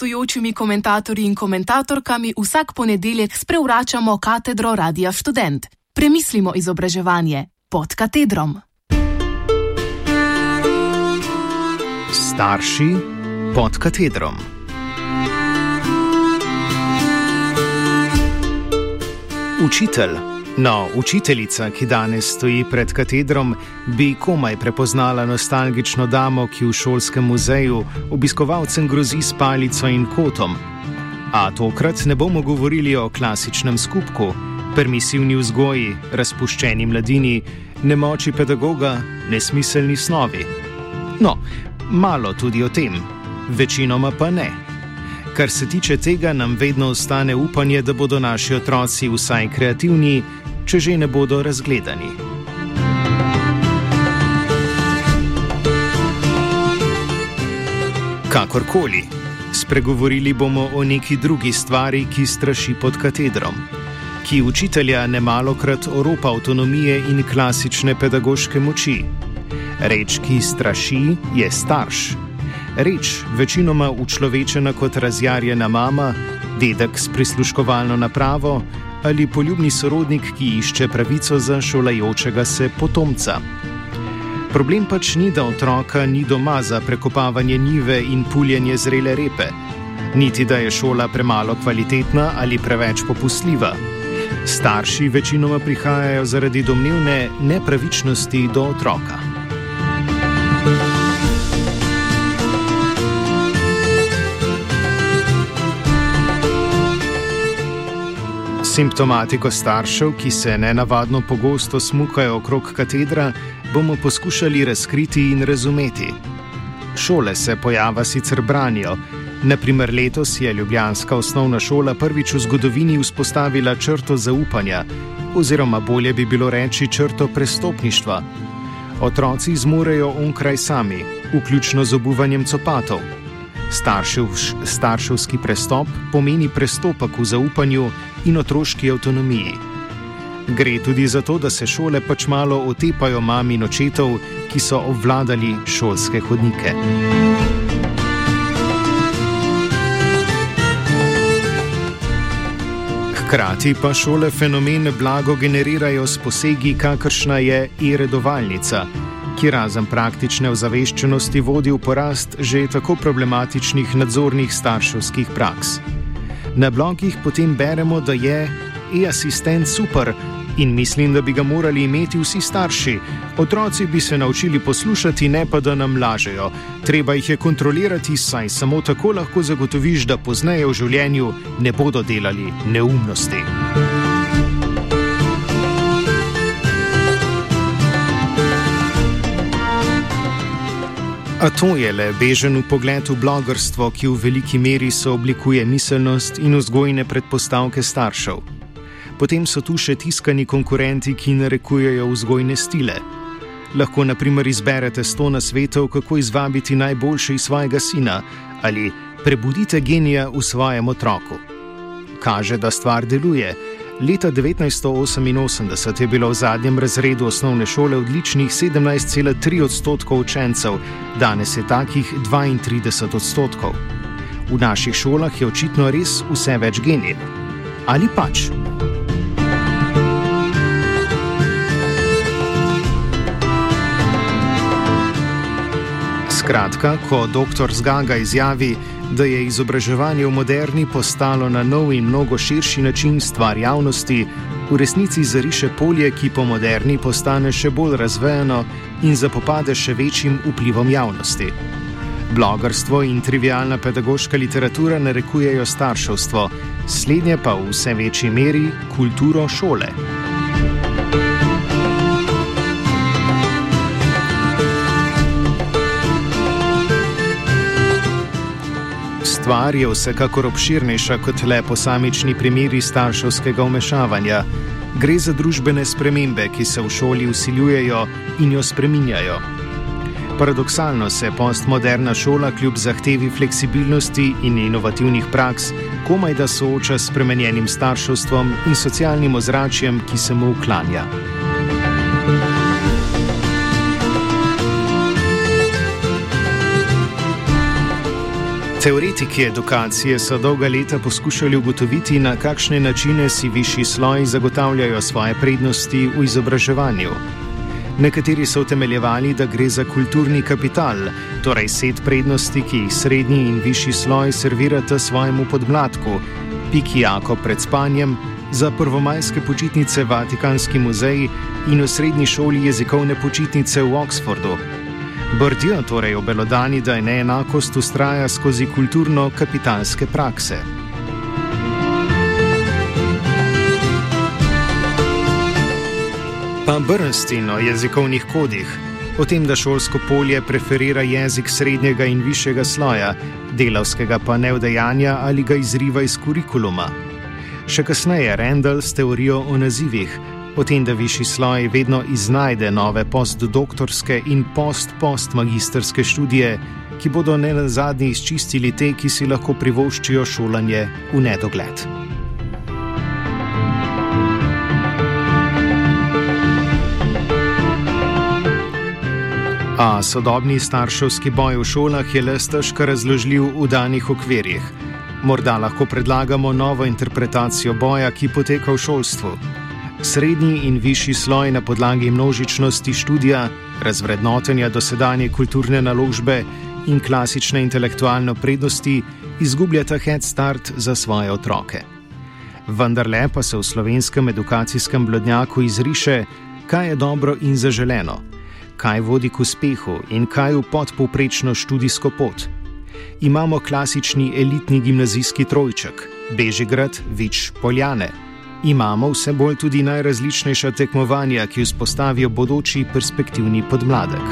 gostujočimi komentatorji in komentatorkami vsak ponedeljek sprevračamo katedro Radia Student. Premislimo izobraževanje pod katedrom. Starši pod katedrom. Učitelj. No, učiteljica, ki danes stoji pred katedrom, bi komaj prepoznala nostalgično damo, ki v šolskem muzeju obiskovalcem grozi s palico in kotom. A tokrat ne bomo govorili o klasičnem skupku, permisivni vzgoji, razpuščeni mladini, nemoči pedagoga, nesmiselni snovi. No, malo tudi o tem, večinoma pa ne. Kar se tiče tega, nam vedno ostane upanje, da bodo naši otroci vsaj kreativni, če že ne bodo razgledani. Kakorkoli, spregovorili bomo o neki drugi stvari, ki straši pod katedrom, ki učitelja ne malokrat oropa avtonomije in klasične pedagoške moči. Reč, ki straši, je starš. Reč, večinoma učlovečena kot razjarjena mama, dedek s prisluškovalno napravo, ali poljubni sorodnik, ki išče pravico za šolajočega se potomca. Problem pač ni, da otroka ni doma za prekopavanje njive in puljenje zrele repe, niti da je šola premalo kvalitetna ali preveč popustljiva. Starši večinoma prihajajo zaradi domnevne nepravičnosti do otroka. Simptomatiko staršev, ki se nenavadno pogosto smukajo okrog katedra, bomo poskušali razkriti in razumeti. Šole se pojava sicer branijo. Naprimer, letos je Ljubljanska osnovna šola prvič v zgodovini vzpostavila črto zaupanja, oziroma bolje bi bilo reči črto prestopništva. Otroci zmorejo onkraj sami, vključno z obuvanjem copatov. Staršev, starševski prestop pomeni prestopek v zaupanju in otroški avtonomiji. Gre tudi za to, da se šole pač malo otepajo mami in očetov, ki so obvladali šolske hodnike. Hkrati pa šole fenomen blago generirajo s posegi, kakršna je e-redovalnica ki razen praktične ozaveščenosti vodi v porast že tako problematičnih nadzornih starševskih praks. Na blogih potem beremo, da je e-assistent super in mislim, da bi ga morali imeti vsi starši. Otroci bi se naučili poslušati, ne pa da nam lažejo. Treba jih je kontrolirati, saj samo tako lahko zagotoviš, da pozneje v življenju ne bodo delali neumnosti. A to je le bežen pogled v blogerstvo, ki v veliki meri sooblikuje miselnost in vzgojne predpostavke staršev. Potem so tu še tiskani konkurenti, ki narekujejo vzgojne stile. Lahko naprimer izberete sto nasvetov, kako izvabiti najboljše iz svojega sina ali prebudite genija v svojem otroku. Kaže, da stvar deluje. Leta 1988 je bilo v zadnjem razredu osnovne šole odličnih 17,3 odstotkov učencev, danes je takih 32 odstotkov. V naših šolah je očitno res vse več genijev. Ali pač? Skratka, ko dr. Zgaga izjavi, da je izobraževanje v moderni postalo na nov in mnogo širši način stvar javnosti, v resnici zariše polje, ki po moderni postane še bolj razvejeno in zapopade še večjim vplivom javnosti. Blogerstvo in trivialna pedagoška literatura narekujejo starševstvo, slednje pa v vse večji meri kulturo šole. Stvar je vsekakor obširnejša kot le posamični primeri starševskega umešavanja. Gre za družbene spremembe, ki se v šoli usiljujejo in jo spreminjajo. Paradoksalno se postmoderna šola kljub zahtevi fleksibilnosti in inovativnih praks komaj da sooča s spremenjenim starševstvom in socialnim ozračjem, ki se mu uklanja. Teoretiki edukacije so dolga leta poskušali ugotoviti, na kakšne načine si višji sloj zagotavljajo svoje prednosti v izobraževanju. Nekateri so utemeljevali, da gre za kulturni kapital, torej set prednosti, ki jih srednji in višji sloj servirata svojemu podmladku, piki jako pred spanjem, za prvomajske počitnice Vatikanski muzej in v srednji šoli jezikovne počitnice v Oxfordu. Brdijo torej obelodani, da je neenakost ustraja skozi kulturno-kapitalske prakse. Pa Bernstein o jezikovnih kodih, o tem, da šolsko polje preferira jezik srednjega in višjega sloja, delavskega pa ne vdejanja ali ga izriva iz kurikuluma. Še kasneje Randall s teorijo o nazivih, o tem, da višji sloj vedno iznajde nove postdoktorske in post-postmagisterske študije, ki bodo ne na zadnji izčistili te, ki si lahko privoščijo šolanje v nedogled. A sodobni starševski boj v šolah je le stežka razložljiv v danih okvirjih. Morda lahko predlagamo novo interpretacijo boja, ki poteka v šolstvu. Srednji in višji sloj na podlagi množičnosti študija, razvrednotenja dosedanje kulturne naložbe in klasične intelektualne prednosti izgubljata head start za svoje otroke. Vendar le pa se v slovenskem edukacijskem blodnjaku izriše, kaj je dobro in zaželeno, kaj vodi k uspehu in kaj v podpovprečno študijsko pot. Imamo klasični elitni gimnazijski trojček, Bežigrad, Vič, Poljane imamo vse bolj tudi najrazličnejša tekmovanja, ki vzpostavijo bodoči perspektivni podmladek.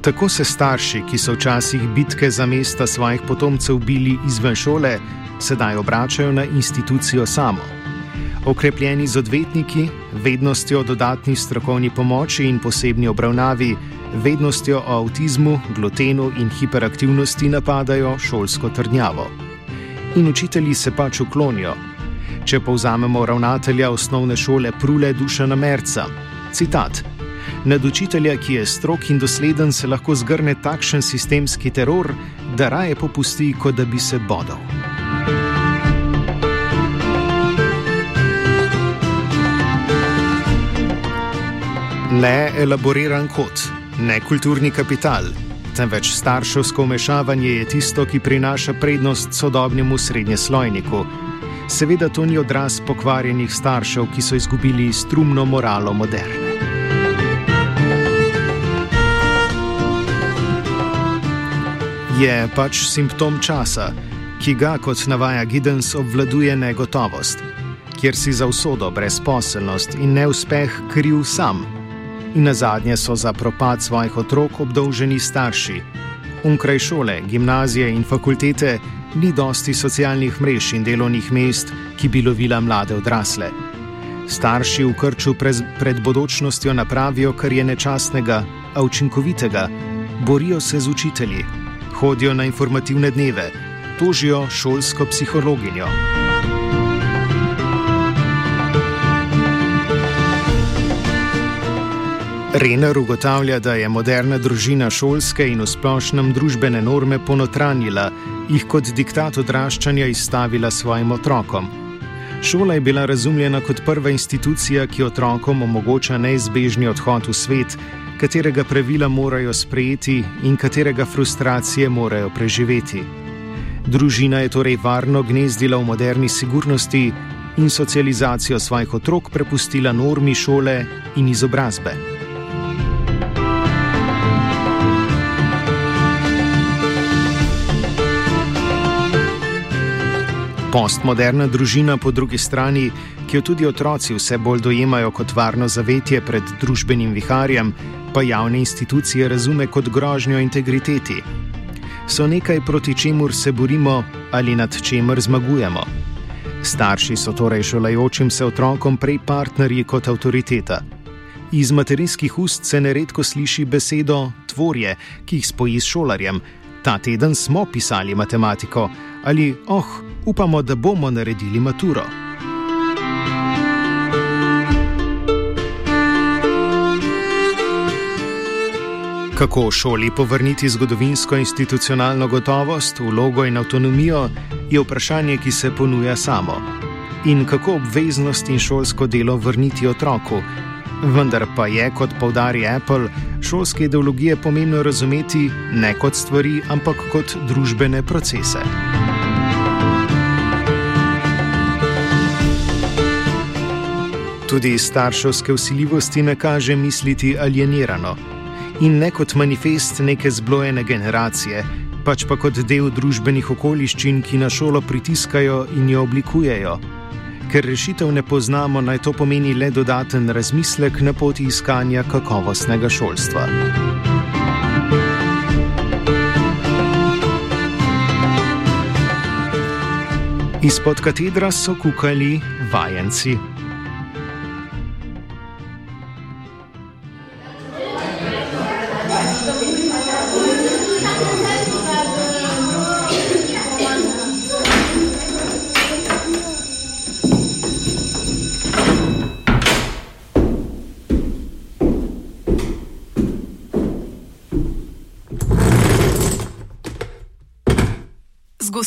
Tako se starši, ki so včasih bitke za mesta svojih potomcev bili izven šole, sedaj obračajo na institucijo samo. Okrepljeni z odvetniki, vednostjo dodatni strokovni pomoči in posebni obravnavi, vednostjo o avtizmu, glutenu in hiperaktivnosti napadajo šolsko trdnjavo. In učitelji se pač uklonijo. Če povzamemo ravnatelja osnovne šole Prule Dušana Merca, citat: Nad učitelja, ki je strok in dosleden, se lahko zgrne takšen sistemski teror, da raje popusti, kot da bi se bodal. Ne elaboriran kot ne kulturni kapital, temveč starševsko vmešavanje je tisto, ki prinaša prednost sodobnemu srednjeslojniku. Seveda to ni odraz pokvarjenih staršev, ki so izgubili strumno moralo moderne. Je pač simptom časa, ki ga, kot navaja Giddens, obvladuje negotovost, kjer si za usodo, brezposelnost in neuspeh kriv sam in na zadnje so za propad svojih otrok obdolženi starši. Unkraj šole, gimnazije in fakultete ni dosti socialnih mrež in delovnih mest, ki bi lovila mlade odrasle. Starši v krču pred bodočnostjo napravijo, kar je nečasnega, a učinkovitega, borijo se z učitelji, hodijo na informativne dneve, tožijo šolsko psihologinjo. Renner ugotavlja, da je moderna družina šolske in v splošnem družbene norme ponotranjila, jih kot diktat odraščanja izstavila svojim otrokom. Šola je bila razumljena kot prva institucija, ki otrokom omogoča neizbežni odhod v svet, katerega pravila morajo sprejeti in katerega frustracije morajo preživeti. Družina je torej varno gnezdila v moderni sigurnosti in socializacijo svojih otrok prepustila normi šole in izobrazbe. Postmoderna družina, po drugi strani, ki jo tudi otroci vse bolj dojemajo kot varno zavetje pred družbenim viharjem, pa javne institucije razume kot grožnjo integriteti. So nekaj, proti čemur se borimo ali nad čemer zmagujemo. Starši so torej šolajočim se otrokom prej partnerji kot avtoriteta. Iz materinskih ust se neredko sliši besedo tvorje, ki jih spoji s šolarjem. Ta teden smo pisali matematiko ali oh, upamo, da bomo naredili maturo. Kako v šoli povrniti zgodovinsko institucionalno gotovost, vlogo in avtonomijo, je vprašanje, ki se ponuja samo. In kako obveznost in šolsko delo vrniti otroku. Vendar pa je, kot povdari Apple, šolske ideologije pomembno razumeti ne kot stvari, ampak kot družbene procese. Tudi starševske usiljivosti ne kaže misliti alienirano in ne kot manifest neke zblojene generacije, pač pa kot del družbenih okoliščin, ki na šolo pritiskajo in jo oblikujejo. Ker rešitev ne poznamo, naj to pomeni le dodaten razmislek na poti iskanja kakovostnega šolstva. Izpod katedra so kukali vajenci.